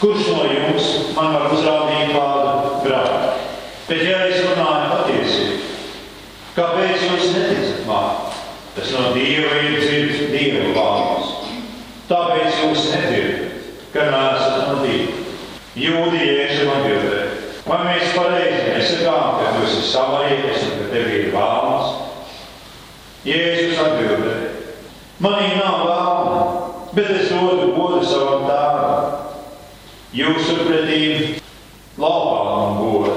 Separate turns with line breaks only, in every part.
Kurš no jums man var uzrādīt kādu grāmatu? Bet ja es runāju patiesību, kāpēc jūs neticat man? Tas no Dieva ir dzirds Dieva vārds. Tāpēc jūs nedzirdat, ka neesat no Dieva. Jūdi Jēzus atbildēja, vai mēs pareizi nesakām, ka tu esi savaies un ka tev ir vārds? Jēzus atbildēja, manī nav vārda, bet es dodu. Jūsu pretī laupām godu,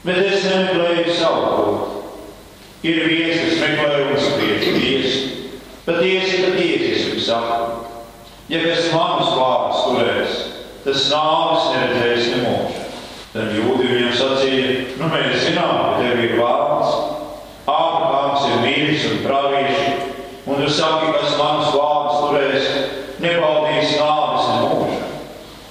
bet es nemeklēju savu. Ir viens, kas meklē un spriež tiesu, patiesi, patiesi es jums saku. Ja kas manus vārdus turēs, tas nāvis neredzēs nemūžu. Tad jūdi viņam sacīja, nu mēs zinām, ka tev ir vārds, Ābrahāms ir mīlis un pravieši, un tu saki, kas manus vārdus turēs, nebaudīs nemūžu.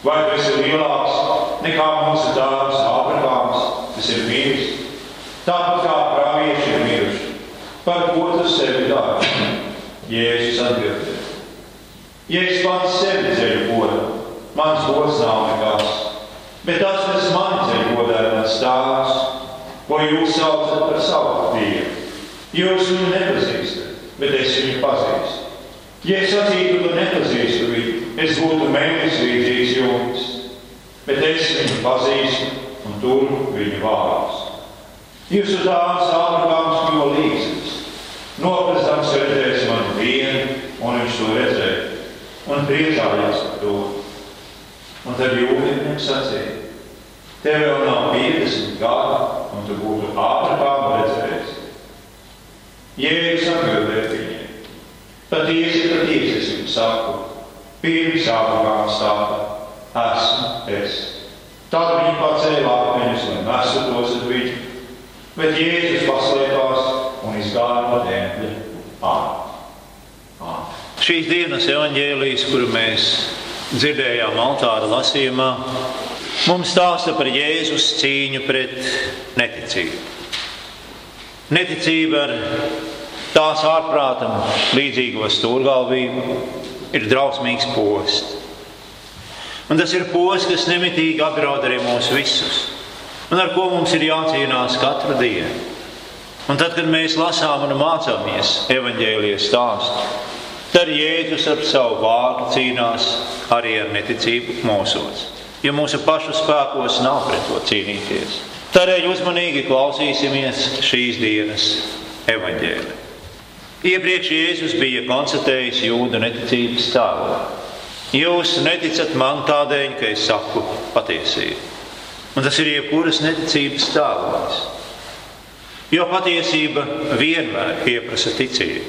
Vai tu esi lielāks nekā mūsu tēvs Ābrahāms, kas ir mīlis? Tāpat kā pravieši ir miruši. Par ko tu sevi dari? Jēzus atbildēja. Ja es pats sevi ceļu godu, mans gods nav nekas. Bet tas, kas man ceļu godā, ir mans tēvs, ko jūs saucat par savu dievu. Jūs viņu nepazīstat, bet es viņu pazīstu. Ja es sacītu, ka nepazīstu viņu, es būtu mēnesis līdzīgs jums, bet es viņu pazīstu un turu viņu vārdus. Jūsu dāvāns Ābrahāms kļuva līdzīgs. Nopestams redzēs manu vienu, un viņš to redzēja, un priecājās par to. Un tad jūdzi viņam sacīja, tev vēl nav 50 gadi, un tu būtu Ābrahāmu redzējis. Jēzus atbildēja viņiem, patiesi, patiesi es jums saku, pirms Ābrahāms stāta, esmu es. Tad viņi pacēla akmeņus un nesu tos uz viņu, bet Jēzus paslēpās un izgāja no tempļa ārā.
Šīs dienas evaņģēlijas, kuru mēs dzirdējām altāra lasījumā, mums stāsta par Jēzus cīņu pret neticību. Neticība ar tās ārprātam līdzīgo stūrgalvību ir drausmīgs posts. Un tas ir posts, kas nemitīgi apdraud arī mūs visus, un ar ko mums ir jācīnās katru dienu. Un tad, kad mēs lasām un mācāmies evaņģēlijas stāstu, tad Jēzus ar savu vārdu cīnās arī ar neticību mūsos, jo mūsu pašu spēkos nav pret to cīnīties. Tādēļ uzmanīgi klausīsimies šīs dienas evaņģēlī. Iepriekš Jēzus bija konstatējis jūdu neticības stāvokli. Jūs neticat man tādēļ, ka es saku patiesību. Un tas ir jebkuras neticības stāvoklis. Jo patiesība vienmēr pieprasa ticību.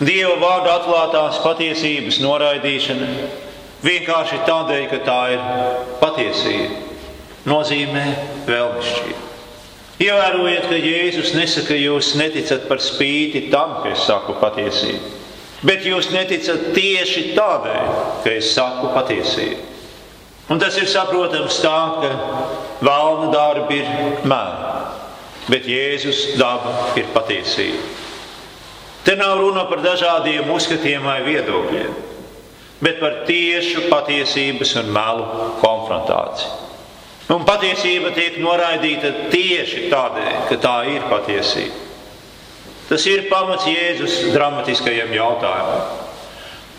Dieva vārdu atklātās patiesības noraidīšana vienkārši tādēļ, ka tā ir patiesība, nozīmē vēlmišķību. Ievērojiet, ka Jēzus nesaka, jūs neticat par spīti tam, ka es saku patiesību, bet jūs neticat tieši tādēļ, ka es saku patiesību. Un tas ir saprotams tā, ka valna darbi ir meli, bet Jēzus daba ir patiesība. Te nav runa par dažādiem uzskatiem vai viedokļiem, bet par tiešu patiesības un melu konfrontāciju. Un patiesība tiek noraidīta tieši tādēļ, ka tā ir patiesība. Tas ir pamats Jēzus dramatiskajam jautājumam.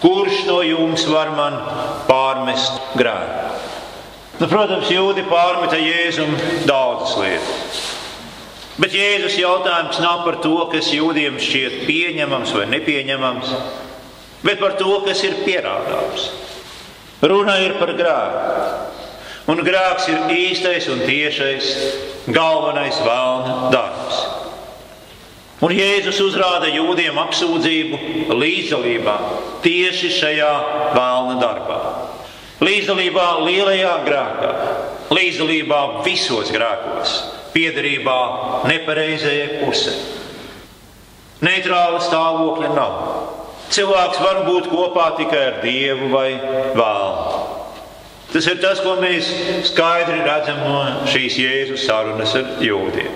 Kurš no jums var man pārmest grēku? Nu, protams, jūdi pārmeta Jēzum daudzas lietas. Bet Jēzus jautājums nav par to, kas jūdiem šķiet pieņemams vai nepieņemams, bet par to, kas ir pierādāms. Runa ir par grēku. Un grēks ir īstais un tiešais, galvenais vēlna darbs. Un Jēzus uzrāda jūdiem apsūdzību līdzdalībā tieši šajā vēlna darbā. Līdzdalībā lielajā grēkā, līdzdalībā visos grēkos, piederībā nepareizajai pusē. Neitrāla stāvokļa nav. Cilvēks var būt kopā tikai ar dievu vai vēlnu. Tas ir tas, ko mēs skaidri redzam no šīs Jēzus sarunas ar jūdiem.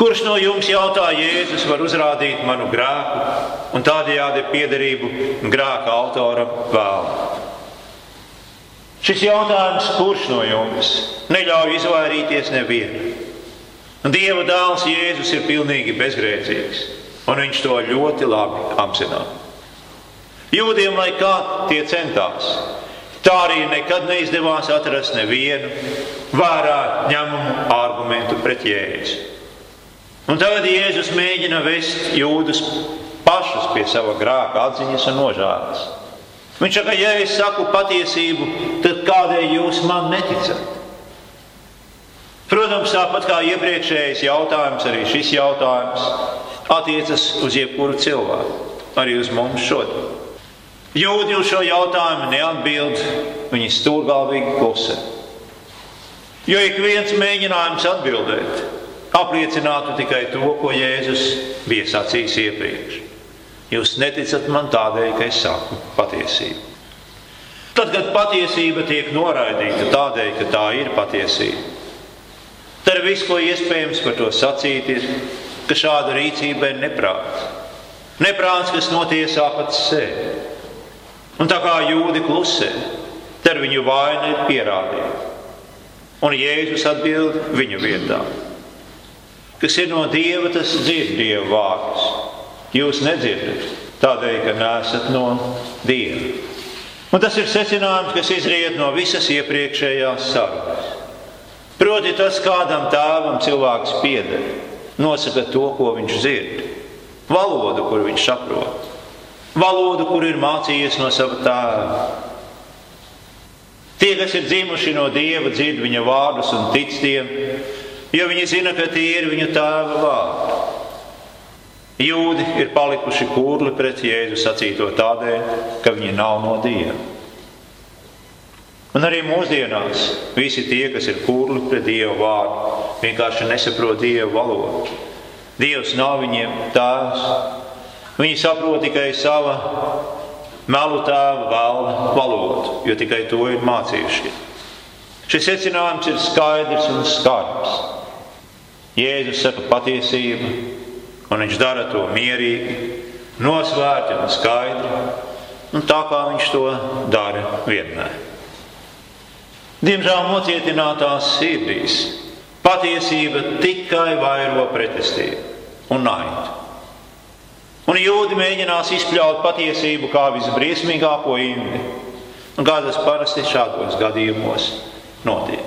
Kurš no jums jautā, Jēzus var uzrādīt manu grēku un tādējādi piederību grēka autoram vēlnu? Šis jautājums, kurš no jums neļauj izvairīties nevienu? Dieva dēls Jēzus ir pilnīgi bezgrēcīgs, un viņš to ļoti labi apzinās. Jūdiem, lai kā tie centās, tā arī nekad neizdevās atrast nevienu vērā ņemumu argumentu pret Jēzu. Un tagad Jēzus mēģina vest jūdus pašus pie sava grāka atziņas un nožēlas. Viņš saka, ja es saku patiesību, tad kādēļ jūs man neticat? Protams, tāpat kā iepriekšējais jautājums, arī šis jautājums attiecas uz jebkuru cilvēku, arī uz mums šodien. Jūdzi uz šo jautājumu neatbild, viņi stūrgalvīgi klusē. Jo ik viens mēģinājums atbildēt apliecinātu tikai to, ko Jēzus bija sacījis iepriekš. Jūs neticat man tādēļ, ka es saku patiesību. Tad, kad patiesība tiek noraidīta tādēļ, ka tā ir patiesība, Tad viss, ko iespējams par to sacīt, ir, ka šāda rīcība ir neprāts. Neprāts, kas notiesā pats sevi. Un tā kā jūdi klusē, tad viņu vaina ir pierādīta. Un Jēzus atbild viņu vietā. Kas ir no Dieva, tas dzird Dieva vārdus. Jūs nedzirdat, tādēļ, ka neesat no Dieva. Un tas ir secinājums, kas izriet no visas iepriekšējās sarunas. Proti, tas, kādam tēvam cilvēks pieder, nosaka to, ko viņš dzird, valodu, kur viņš saprot, valodu, kur ir mācījies no sava tēva. Tie, kas ir dzimuši no dieva, dzird viņa vārdus un tic tiem, jo viņi zina, ka tie ir viņa tēva vārdi. Jūdi ir palikuši kurli pret Jēzu sacīto tādēļ, ka viņi nav no dieva. Un arī mūsdienās visi tie, kas ir kurli pret Dieva vārdu, vienkārši nesaprot Dieva valodu. Dievs nav viņiem tēvs. Viņi saprot tikai sava melu tēva vēlna valodu, jo tikai to ir mācījušies. Šis secinājums ir skaidrs un skarbs. Jēzus saka patiesību, un viņš dara to mierīgi, nosvērti un skaidri, un tā kā viņš to dara vienmēr. Diemžēl nocietinātās sirdīs patiesība tikai vairo pretestību un naidu. Un jūdi mēģinās izpļaut patiesību kā visbriesmīgāko indi. Un kā tas parasti šādos gadījumos notiek.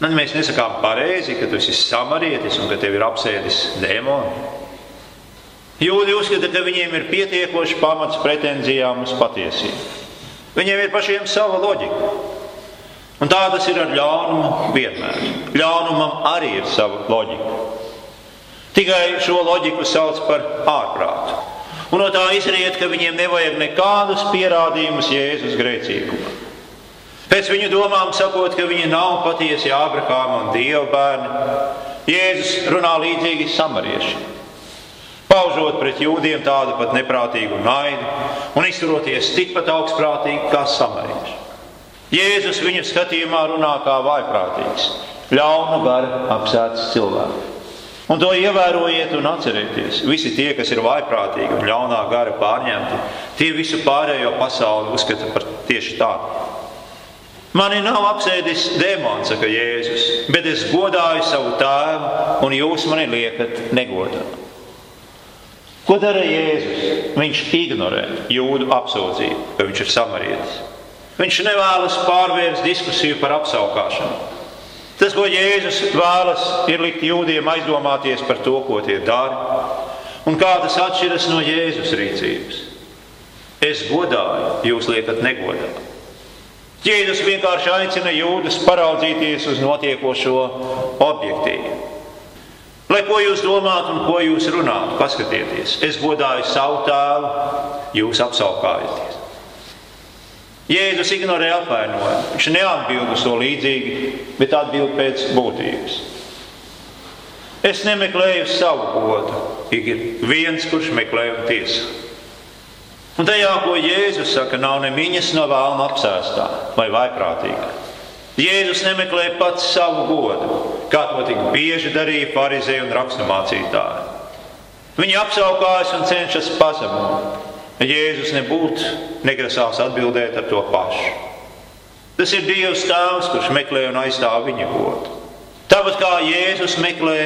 Tad mēs nesakām pareizi, ka tu esi samarietis un ka tev ir apsēdis dēmoni. Jūdi uzskata, ka viņiem ir pietiekoši pamats pretenzijām uz patiesību. Viņiem ir pašiem sava loģika. Un tā tas ir ar ļaunumu vienmēr. Ļaunumam arī ir sava loģika. Tikai šo loģiku sauc par ārprātu. Un no tā izriet, ka viņiem nevajag nekādus pierādījumus Jēzus grēcīgumam. Pēc viņu domām sakot, ka viņi nav patiesi Ābrahāma un Dieva bērni, Jēzus runā līdzīgi samariešiem. Paužot pret jūdiem tādu pat neprātīgu naidu un izturoties tikpat augstprātīgi kā samarieši. Jēzus viņu skatījumā runā kā vaiprātīgs, ļauna gara apsēts cilvēks. Un to ievērojiet un atcerieties. Visi tie, kas ir vaiprātīgi un ļaunā gara pārņemti, tie visu pārējo pasauli uzskata par tieši tādu. Mani nav apsēdis dēmons, saka Jēzus, bet es godāju savu tēvu, un jūs mani liekat negodā. Ko dara Jēzus? Viņš ignorē jūdu apsūdzību, ka viņš ir samarietis. Viņš nevēlas pārvērst diskusiju par apskaukšanu. Tas, ko Jēzus vēlas, ir likt jūdiem aizdomāties par to, ko tie dara, un kā tas atšķiras no Jēzus rīcības. Es godāju, jūs liekat negodā. Jēzus vienkārši aicina jūdus paraudzīties uz notiekošo objektīvu. Lai ko jūs domājat un ko jūs runājat, paskatieties, es godāju savu tēvu, jūs apskaukājaties. Jēzus ignorē apvainojumu. Viņš neatbild uz to līdzīgi, bet atbild pēc būtības. Es nemeklēju savu godu, ir viens, kurš meklē un tiesa. Un tajā, ko Jēzus saka, nav nemiņas no vēlna apsēstā vai vaiprātīgā. Jēzus nemeklē pats savu godu, kā to tik bieži darīja farizēji un raksturmācītāji. Viņi apsaukājas un cenšas pazemot. Jēzus nebūtu negrasās atbildēt ar to pašu. Tas ir Dievs Tēvs, kurš meklē un aizstāv viņa godu. Tāpat kā Jēzus meklē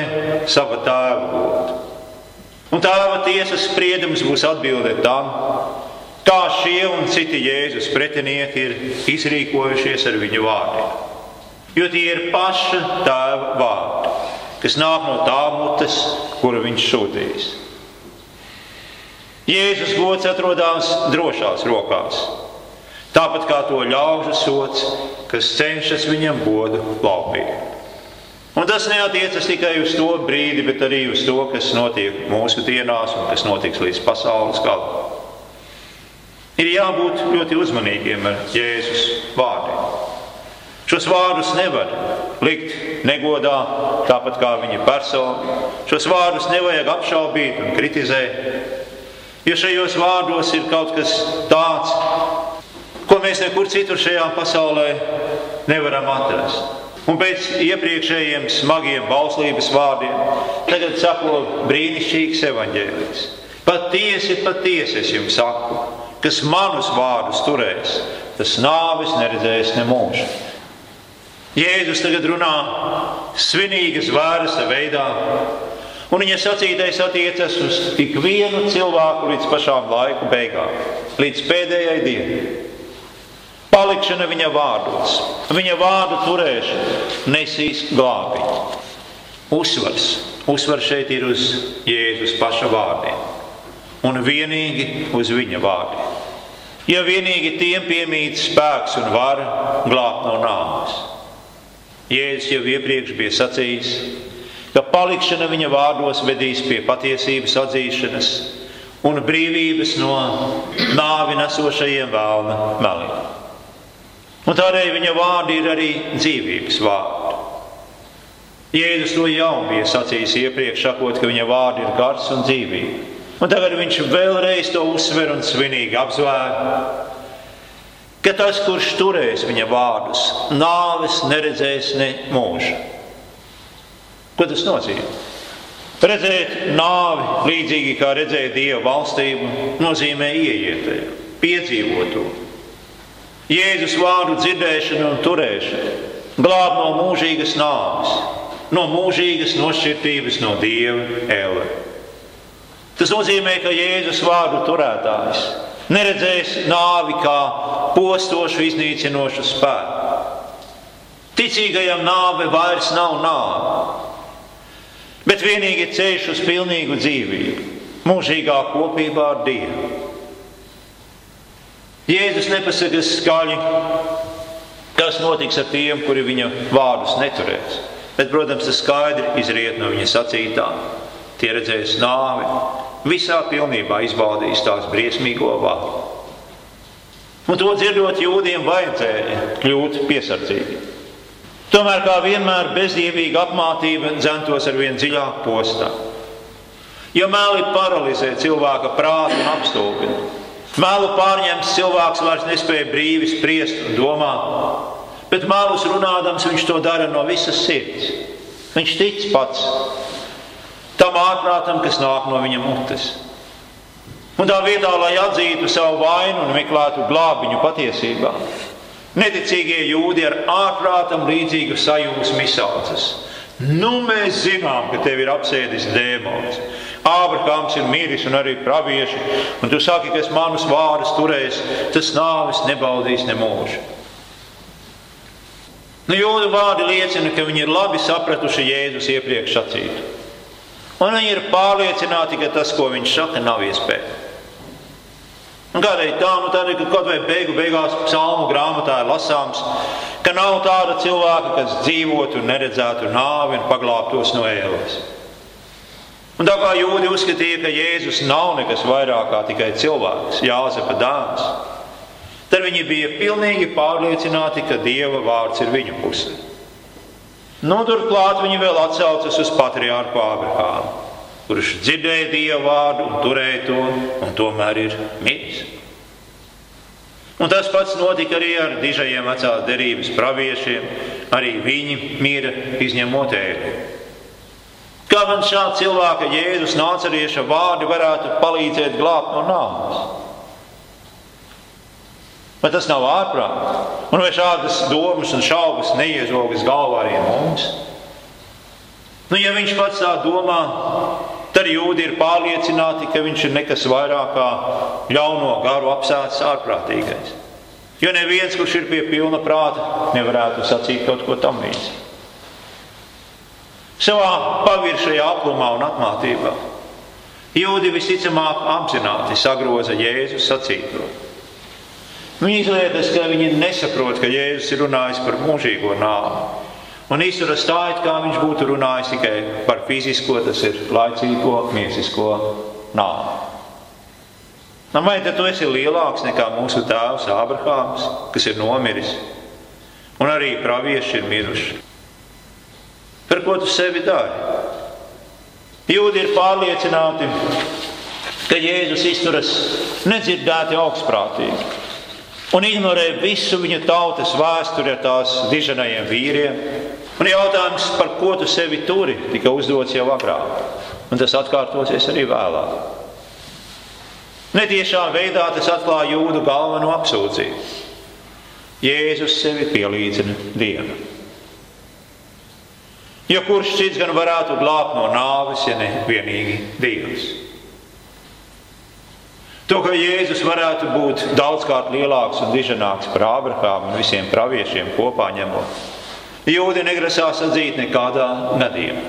sava tēva godu. Un tēva tiesas spriedums būs atbilde tam, kā šie un citi Jēzus pretinieki ir izrīkojušies ar viņu vārdiem. Jo tie ir paša tēva vārdi, kas nāk no tā mutes, kuru viņš sūtīs. Jēzus gods atrodas drošās rokās, tāpat kā to ļaužu sots, kas cenšas viņam godu laupīt. Un tas neatiecas tikai uz to brīdi, bet arī uz to, kas notiek mūsu dienās un kas notiks līdz pasaules galam. Ir jābūt ļoti uzmanīgiem ar Jēzus vārdiem. Šos vārdus nevar likt negodā, tāpat kā viņa persona. Šos vārdus nevajag apšaubīt un kritizēt, jo šajos vārdos ir kaut kas tāds, ko mēs nekur citur šajā pasaulē nevaram atrast. Un pēc iepriekšējiem smagiem bauslības vārdiem tagad sako brīnišķīgs evaņģēlijs. Patiesi, patiesi es jums saku, kas manus vārdus turēs, tas nāvis neredzēs ne mūžu. Jēzus tagad runā svinīgas vārdas veidā, un viņa sacītais attiecas uz ikvienu cilvēku līdz pašām laiku beigām, līdz pēdējai dienai. Palikšana viņa vārdos, viņa vārdu turēšana nesīs glābiņu. Uzsvars, uzsvars šeit ir uz Jēzus paša vārdiem un vienīgi uz viņa vārdiem. Ja vienīgi tiem piemīt spēks un vara glābt no nāves. Jēzus jau iepriekš bija sacījis, ka palikšana viņa vārdos vedīs pie patiesības atzīšanas un brīvības no nāvi nesošajiem vēlna meliem. Un tādēļ viņa vārdi ir arī dzīvības vārdi. Jēzus to jau bija sacījis iepriekš, sakot, ka viņa vārdi ir gars un dzīvība. Un tagad viņš vēlreiz to uzsver un svinīgi apzvēr, ka tas, kurš turēs viņa vārdus, nāves neredzēs ne mūžu. Ko tas nozīmē? Redzēt nāvi līdzīgi kā redzēt dievu valstību, nozīmē ieiet tajā, piedzīvot to. Jēzus vārdu dzirdēšana un turēšana glāb no mūžīgas nāves, no mūžīgas nošķirtības no Dieva ēle. Tas nozīmē, ka Jēzus vārdu turētājs neredzēs nāvi kā postošu, iznīcinošu spēku. Ticīgajam nāve vairs nav nāve, bet vienīgi ceļš uz pilnīgu dzīvību, mūžīgā kopībā ar Dievu. Jēzus nepasaka skaļi, kas notiks ar tiem, kuri viņa vārdus neturēs. Bet, protams, tas skaidri izriet no viņa sacītā. Tie redzēs nāvi, visā pilnībā izbaudīs tās briesmīgo vārdu. Un to dzirdot, jūdiem vajadzēja kļūt piesardzīgiem. Tomēr, kā vienmēr, bezdievīga apmācība dzentos ar vien dziļāku postā. Jo meli paralizē cilvēka prātu un apstulbina. Melu pārņemts cilvēks vairs nespēja brīvi spriest un domāt, bet melus runādams viņš to dara no visas sirds. Viņš tic pats tam ārprātam, kas nāk no viņa mutes. Un tā vietā, lai atzītu savu vainu un meklētu glābiņu patiesībā, neticīgie jūdi ar ārprātam līdzīgu sajūsmu izsaucas. Nu, mēs zinām, ka tev ir apsēdis dēmons. Ābrahāms ir miris un arī pravieši, un tu saki, ka es manus vārdus turēs, tas nāvis nebaudīs ne mūžu. Nu, jūdu vārdi liecina, ka viņi ir labi sapratuši Jēzus iepriekš sacītu. Un viņi ir pārliecināti, ka tas, ko viņš saka, nav iespējams. Un kādēļ tā, nu tādēļ, ka kaut vai beigu beigās psalmu grāmatā ir lasāms, ka nav tāda cilvēka, kas dzīvotu un neredzētu nāvi un paglābtos no ēles. Un tā kā jūdzi uzskatīja, ka Jēzus nav nekas vairāk kā tikai cilvēks, Jāzepa dāns, tad viņi bija pilnīgi pārliecināti, ka Dieva vārds ir viņu pusē. Nu, turklāt viņi vēl atsaucas uz patriārku Ābrahāmu, kurš dzirdēja Dieva vārdu un turēja to, un tomēr ir miris. Un tas pats notika arī ar dižajiem vecās derības praviešiem. Arī viņi mīra izņemot ēdu. Kā man šāda cilvēka Jēzus nācerieša vārdi varētu palīdzēt glābt no nāves? Vai tas nav ārprāts? Un vai šādas domas un šaubas neiezogas galvā arī mums? Nu, ja viņš pats tā domā, tad jūdi ir pārliecināti, ka viņš ir nekas vairāk kā ļauno garu apsēsts ārprātīgais. Jo neviens, kurš ir pie pilna prāta, nevarētu sacīt kaut ko tam līdzīgu. Savā paviršajā aplumā un atmātībā jūdi visticamāk apzināti sagroza Jēzus sacīto. Viņi izliekas, ka viņi nesaprot, ka Jēzus ir runājis par mūžīgo nāvi. Un izturas tā, it kā viņš būtu runājis tikai par fizisko, tas ir laicīgo, miesisko nāvi. Nu, vai tad tu esi lielāks nekā mūsu tēvs Ābrahāms, kas ir nomiris, un arī pravieši ir miruši? Par ko tu sevi dari? Jūdi ir pārliecināti, ka Jēzus izturas nedzirdēti augstprātīgi un ignorē visu viņa tautas vēsturi ar tās diženajiem vīriem. Un jautājums, par ko tu sevi turi, tika uzdots jau agrāk, un tas atkārtosies arī vēlāk. Netiešā veidā tas atklāja jūdu galveno apsūdzību. Jēzus sevi pielīdzina Dievam. Jo kurš cits gan varētu glābt no nāves, ja ne vienīgi Dievs? To, ka Jēzus varētu būt daudzkārt lielāks un diženāks par Ābrahāmu un visiem praviešiem kopā ņemot, jūdi negrasās atzīt nekādā gadījumā.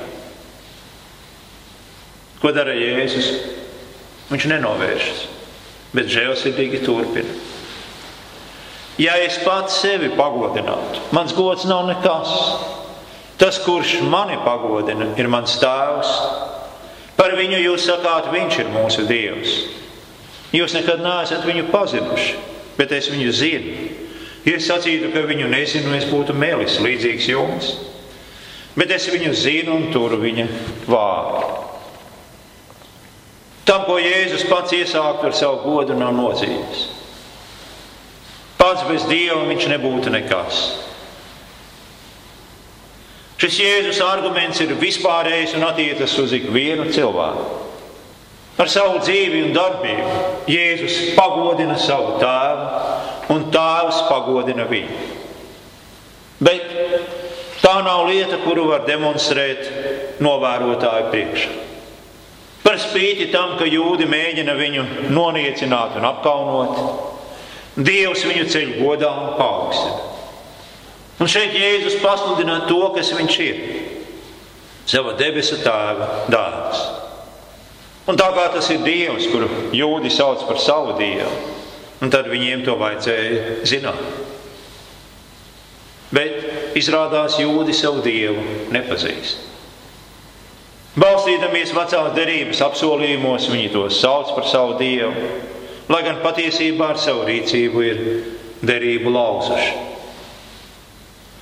Ko dara Jēzus? Viņš nenovēršas, bet žēlsirdīgi turpina. Ja es pats sevi pagodinātu, mans gods nav nekas. Tas, kurš mani pagodina, ir mans tēvs. Par viņu jūs sakāt, viņš ir mūsu dievs. Jūs nekad neesat viņu pazinuši, bet es viņu zinu. Ja es sacītu, ka viņu nezinu, es būtu melis līdzīgs jums. Bet es viņu zinu un turu viņa vārdu. Tam, ko Jēzus pats iesāktu ar savu godu, nav nozīmes. Pats bez Dieva viņš nebūtu nekas. Šis Jēzus arguments ir vispārējs un attiecas uz ikvienu cilvēku. Ar savu dzīvi un darbību Jēzus pagodina savu tēvu, un tēvs pagodina viņu. Bet tā nav lieta, kuru var demonstrēt novērotāju priekšā. Par spīti tam, ka jūdi mēģina viņu noniecināt un apkaunot, Dievs viņu ceļ godā un paaugstina. Un šeit Jēzus pasludina to, kas viņš ir - sava debesu tēva dārsts. Un tā kā tas ir Dievs, kuru jūdi sauc par savu Dievu, un tad viņiem to vajadzēja zināt. Bet izrādās jūdi savu Dievu nepazīst. Balstīdamies vecās derības apsolījumos, viņi to sauc par savu dievu, lai gan patiesībā ar savu rīcību ir derību lauzuši.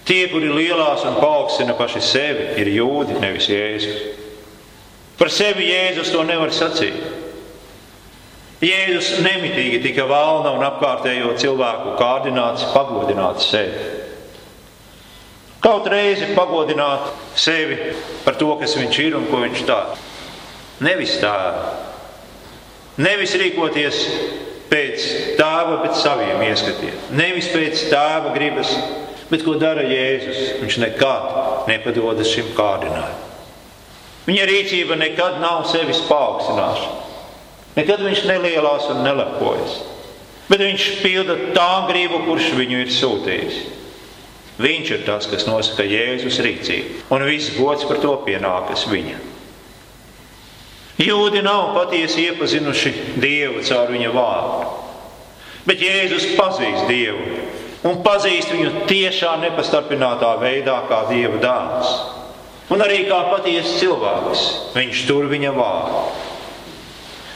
Tie, kuri lielās un paaugstina paši sevi, ir jūdi, nevis jēzus. Par sevi Jēzus to nevar sacīt. Jēzus nemitīgi tika valna un apkārtējo cilvēku kārdināts, pagodināts sevi. Kaut reizi pagodināt sevi par to, kas viņš ir un ko viņš tā. Nevis tā. Nevis rīkoties pēc tēva, bet saviem ieskatiem. Nevis pēc tēva gribas, bet ko dara Jēzus. Viņš nekad nepadodas šim kārdinājumam. Viņa rīcība nekad nav sevis paaugstināšana. Nekad viņš nelielās un nelepojas. Bet viņš pilda tā gribu, kurš viņu ir sūtījis. Viņš ir tas, kas nosaka Jēzus rīcību, un viss gods par to pienākas viņam. Jūdi nav patiesi iepazinuši Dievu caur viņa vārdu, bet Jēzus pazīst Dievu un pazīst viņu tiešā nepastarpinātā veidā kā Dieva dēls. Un arī kā patiesa cilvēks, viņš tur viņa vārdu.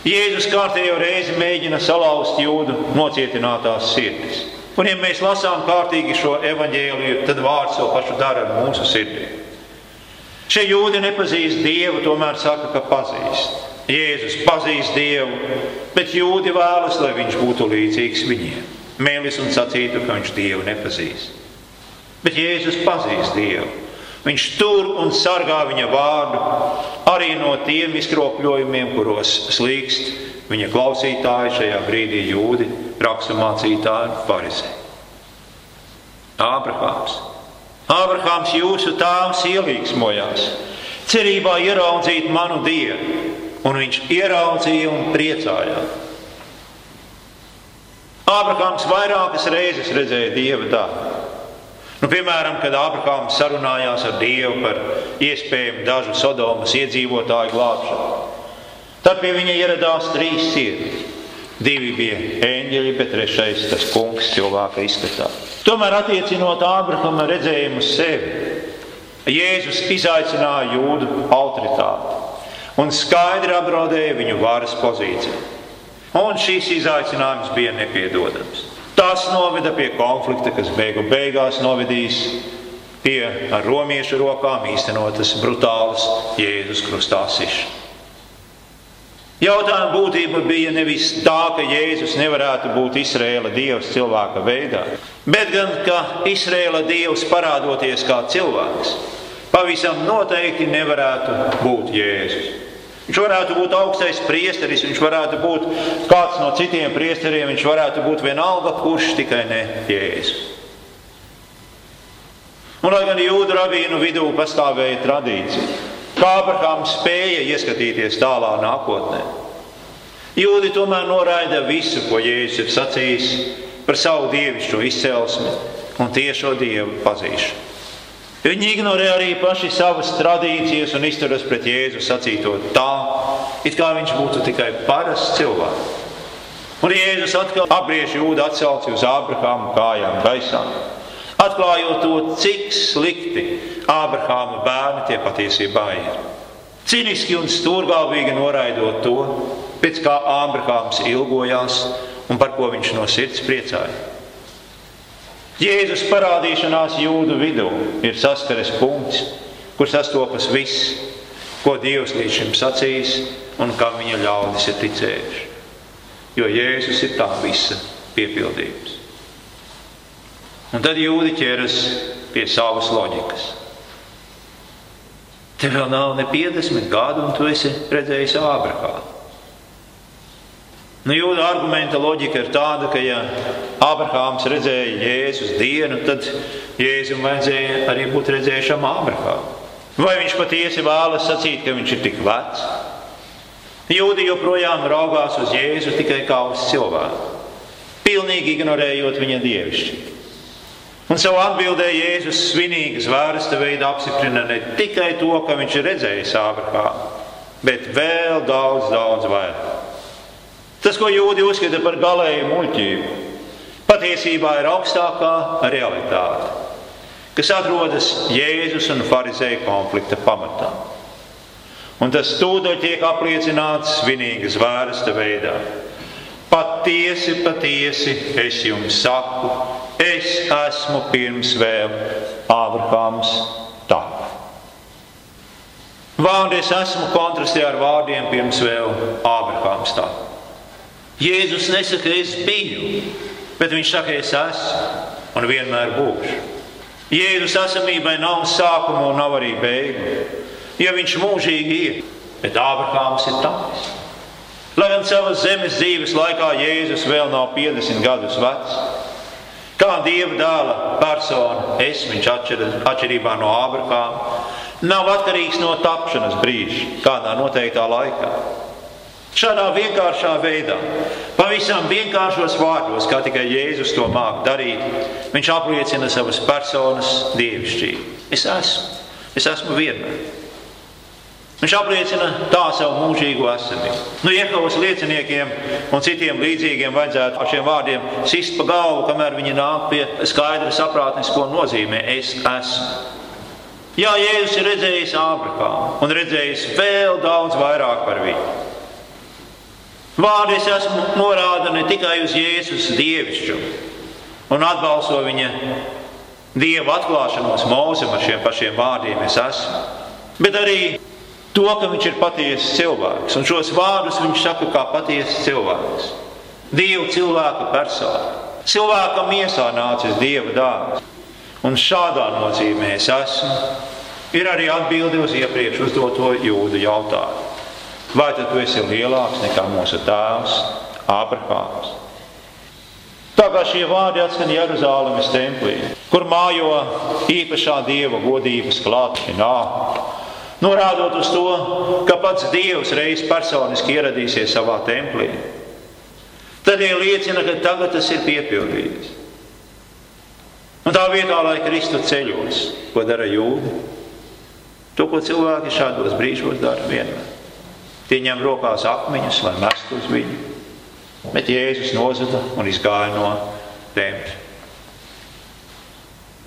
Jēzus kārtējo reizi mēģina salauzt jūdu nocietinātās sirdis. Un, ja mēs lasām kārtīgi šo evaņģēliju, tad vārds to pašu dara ar mūsu sirdī. Šie jūdi nepazīst Dievu, tomēr saka, ka pazīst. Jēzus pazīst Dievu, bet jūdi vēlas, lai viņš būtu līdzīgs viņiem. Mēlis un sacītu, ka viņš Dievu nepazīst. Bet Jēzus pazīst Dievu. Viņš tur un sargā viņa vārdu arī no tiem izkropļojumiem, kuros slīkst viņa klausītāji šajā brīdī jūdi raksturmācītāji un farizēji. Ābrahāms. Ābrahāms jūsu tēvs ielīgsmojās, cerībā ieraudzīt manu dievu, un viņš ieraudzīja un priecājās. Ābrahāms vairākas reizes redzēja dieva darbu. Nu, piemēram, kad Ābrahāms sarunājās ar Dievu par iespējamu dažu Sodomas iedzīvotāju glābšanu. Tad pie viņa ieradās trīs sievietes. Divi bija eņģeļi, bet trešais tas kungs cilvēka izskatā. Tomēr attiecinot Ābrahama redzējumu uz sevi, Jēzus izaicināja jūdu autoritāti un skaidri apdraudēja viņu varas pozīciju. Un šīs izaicinājums bija nepiedodams. Tas noveda pie konflikta, kas beigu beigās novedīs pie ar romiešu rokām īstenotas brutālas Jēzus krustā sišanas. Jautājuma būtība bija nevis tā, ka Jēzus nevarētu būt Izraēla dievs cilvēka veidā, bet gan, ka Izraēla dievs parādoties kā cilvēks, pavisam noteikti nevarētu būt Jēzus. Viņš varētu būt augstais priesteris, viņš varētu būt kāds no citiem priesteriem, viņš varētu būt vienalga, kurš tikai ne Jēzus. Un, lai gan jūdu rabīnu vidū pastāvēja tradīcija, kā Abrahams spēja ieskatīties tālā nākotnē, jūdi tomēr noraida visu, ko Jēzus ir sacījis par savu dievišķo izcelsmi un tiešo dievu pazīšanu. Viņi ignorē arī paši savas tradīcijas un izturas pret Jēzu sacīto tā, it kā viņš būtu tikai parasts cilvēks. Un Jēzus atkal apgriež jūdu atsauci uz Ābrahāma kājām gaisā, atklājot to, cik slikti Ābrahāma bērni tie patiesībā ir. Ciniski un stūrgalvīgi noraidot to, pēc kā Ābrahāms ilgojās un par ko viņš no sirds priecājās. Jēzus parādīšanās jūdu vidū ir saskares punkts, kur sastopas viss, ko Dievs līdz šim sacījis un kam viņa ļaudis ir ticējuši. Jo Jēzus ir tā visa piepildījums. Un tad jūdi ķeras pie savas loģikas. Tev vēl nav ne 50 gadu, un tu esi redzējis Ābrahāmu. Nu, jūda argumenta loģika ir tāda, ka, ja Abrahāms redzēja Jēzus dienu, tad Jēzum vajadzēja arī būt redzējušam Abrahāmu. Vai viņš patiesi vēlas sacīt, ka viņš ir tik vecs? Jūdi joprojām raugās uz Jēzu tikai kā uz cilvēku, pilnīgi ignorējot viņa dievišķību. Un savā atbildē Jēzus svinīgas vērsta veidā apstiprina ne tikai to, ka viņš ir redzējis Ābrahāmu, bet vēl daudz, daudz vairāk. Tas, ko jūdzi uzskata par galēju muļķību, patiesībā ir augstākā realitāte, kas atrodas Jēzus un Pharizēju konflikta pamatā. Un tas tūdaļ tiek apliecināts svinīgas vērsta veidā. Patiesi, patiesi es jums saku, es esmu pirms vēl Ābrahāms tapa. Vārdi es esmu kontrastē ar vārdiem pirms vēl Ābrahāms tapa. Jēzus nesaka, es biju, bet viņš saka, es esmu un vienmēr būšu. Jēzus esamībai nav sākuma un nav arī beigu, jo viņš mūžīgi ir, bet Ābrahāms ir tāds. Lai gan savas zemes dzīves laikā Jēzus vēl nav 50 gadus vecs, kā Dieva dēla persona, es viņš atšķirībā no Ābrahāma, nav atkarīgs no tapšanas brīža, kādā noteiktā laikā. Šādā vienkāršā veidā, pavisam vienkāršos vārdos, kā tikai Jēzus to māca darīt, viņš apliecina savas personas dievišķību. Es esmu, es esmu vienmēr. Viņš apliecina tā savu mūžīgo esamību. Nu, Jehovas lieciniekiem un citiem līdzīgiem vajadzētu ar šiem vārdiem sist pa galvu, kamēr viņi nāk pie skaidra saprātnes, ko nozīmē es esmu. Jā, Jēzus ir redzējis Ābrahāmu un redzējis vēl daudz vairāk par viņu. Vārdi es esmu norāda ne tikai uz Jēzus dievišķumu un atbalsto viņa dieva atklāšanos mūzim ar šiem pašiem vārdiem es esmu, bet arī to, ka viņš ir patiesa cilvēks. Un šos vārdus viņš saka kā patiesa cilvēks. Dievu cilvēka persona. Cilvēkam miesā nācis dieva dārsts. Un šādā nozīmē es esmu, ir arī atbildi uz iepriekš uzdoto jūdu jautājumu. Vai tad tu esi lielāks nekā mūsu tēvs Ābrahāms? Tā kā šie vārdi atskan Jeruzalemes templī, kur mājo īpašā dieva godības klātienā, norādot uz to, ka pats Dievs reiz personiski ieradīsies savā templī. Tad ir liecina, ka tagad tas ir piepildījies. Un tā vietā, lai Kristu ceļos, ko dara jūdi, to, ko cilvēki šādos brīžos dara vienmēr. Tie ņem rokās akmeņus, lai mestu uz viņu, bet Jēzus nozada un izgāja no tempļa.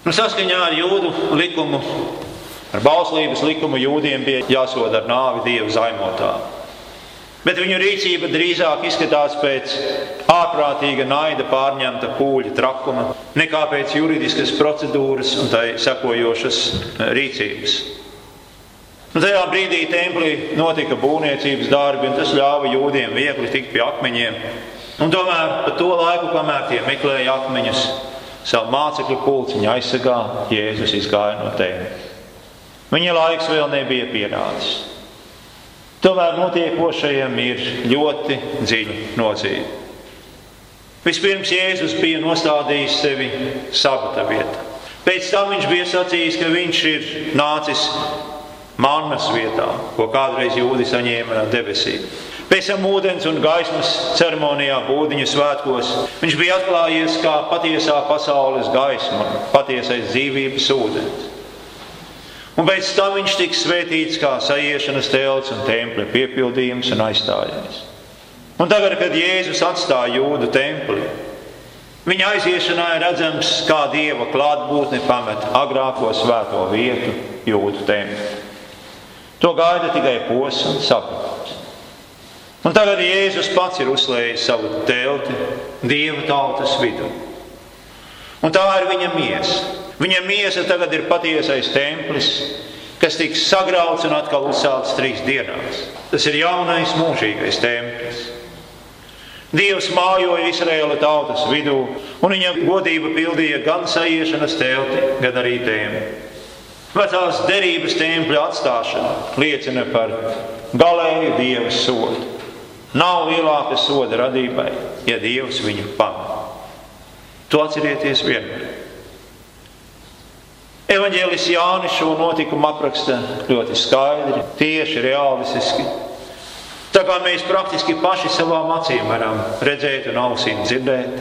Nu, saskaņā ar jūdu likumu Ar bauslības likumu jūdiem bija jāsoda ar nāvi dievu zaimotā. Bet viņu rīcība drīzāk izskatās pēc ārprātīga naida pārņemta pūļa trakuma, nekā pēc juridiskas procedūras un tai sekojošas eh, rīcības. Un tajā brīdī templī notika būvniecības darbi, un tas ļāva jūdiem viegli tikt pie akmeņiem. Un tomēr pa to laiku, kamēr tie meklēja akmeņus, savu mācekļu pulciņu aizsargā, Jēzus izgāja no tempļa. Viņa laiks vēl nebija pienācis. Tomēr notiekošajam ir ļoti dziļa nozīme. Vispirms Jēzus bija nostādījis sevi sabata vietā. Pēc tam viņš bija sacījis, ka viņš ir nācis mannas vietā, ko kādreiz jūdi saņēma no debesīm. Pēc tam ūdens un gaismas ceremonijā, būdiņu svētkos, viņš bija atklājies kā patiesā pasaules gaisma, patiesais dzīvības ūdens. Un pēc tam viņš tiks svētīts kā sajiešanas telts un tempļa piepildījums un aizstājējs. Un tagad, kad Jēzus atstāja jūdu templi, viņa aiziešanā ir redzams, kā dieva klātbūtne pamet agrāko svēto vietu jūdu templi. To gaida tikai pos un saprāts. Un tagad Jēzus pats ir uzlējis savu telti dieva tautas vidū. Un tā ir viņa miesa. Viņa miesa tagad ir patiesais templis, kas tiks sagrauts un atkal uzcelts trīs dienās. Tas ir jaunais mūžīgais templis. Dievs mājoja Izraēla tautas vidū, un viņa godība pildīja gan sajiešanas telti, gan arī tēmu. Vecās derības tempļa atstāšana liecina par galēju Dieva sodu. Nav lielāka soda radībai, ja Dievs viņu pamet. To atcerieties vienmēr. Evanģēlis Jānis šo notikumu apraksta ļoti skaidri, tieši realistiski. Tā kā mēs praktiski paši savām acīm varam redzēt un ausīm dzirdēt,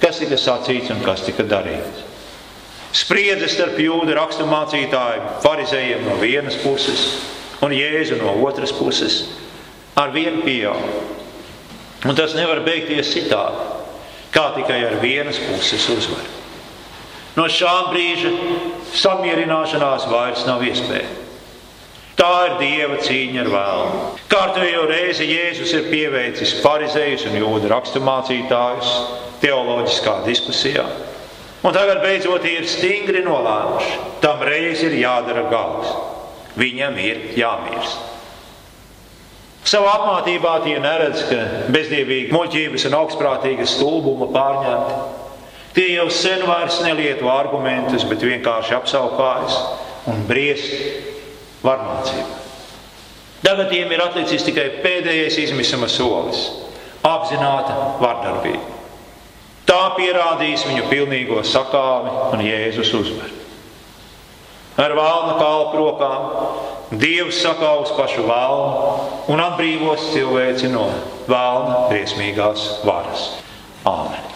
kas tika sacīts un kas tika darīts. Spriedze starp jūdu raksturmācītājiem, farizējiem no vienas puses un jēzu no otras puses ar vienu pieaug. Un tas nevar beigties citādi, kā tikai ar vienas puses uzvaru. No šā brīža samierināšanās vairs nav iespējama. Tā ir dieva cīņa ar vēlmu. Kārtējo reizi Jēzus ir pieveicis farizējus un jūdu raksturmācītājus teoloģiskā diskusijā. Un tagad beidzot ir stingri nolēmuši, tam reiz ir jādara gals. Viņam ir jāmirst. Savā apmācībā tie neredz, ka bezdievīgi muļķības un augstprātīgas stulbuma pārņemti Tie jau sen vairs nelieto argumentus, bet vienkārši apsaukājas un briest varmācību. Tagad tiem ir atlicis tikai pēdējais izmisuma solis - apzināta vardarbība. Tā pierādīs viņu pilnīgo sakāvi un Jēzus uzvaru. Ar vēlna kalpu rokām Dievs sakaus pašu vēlnu un atbrīvos cilvēci no vēlna briesmīgās varas. Āmen!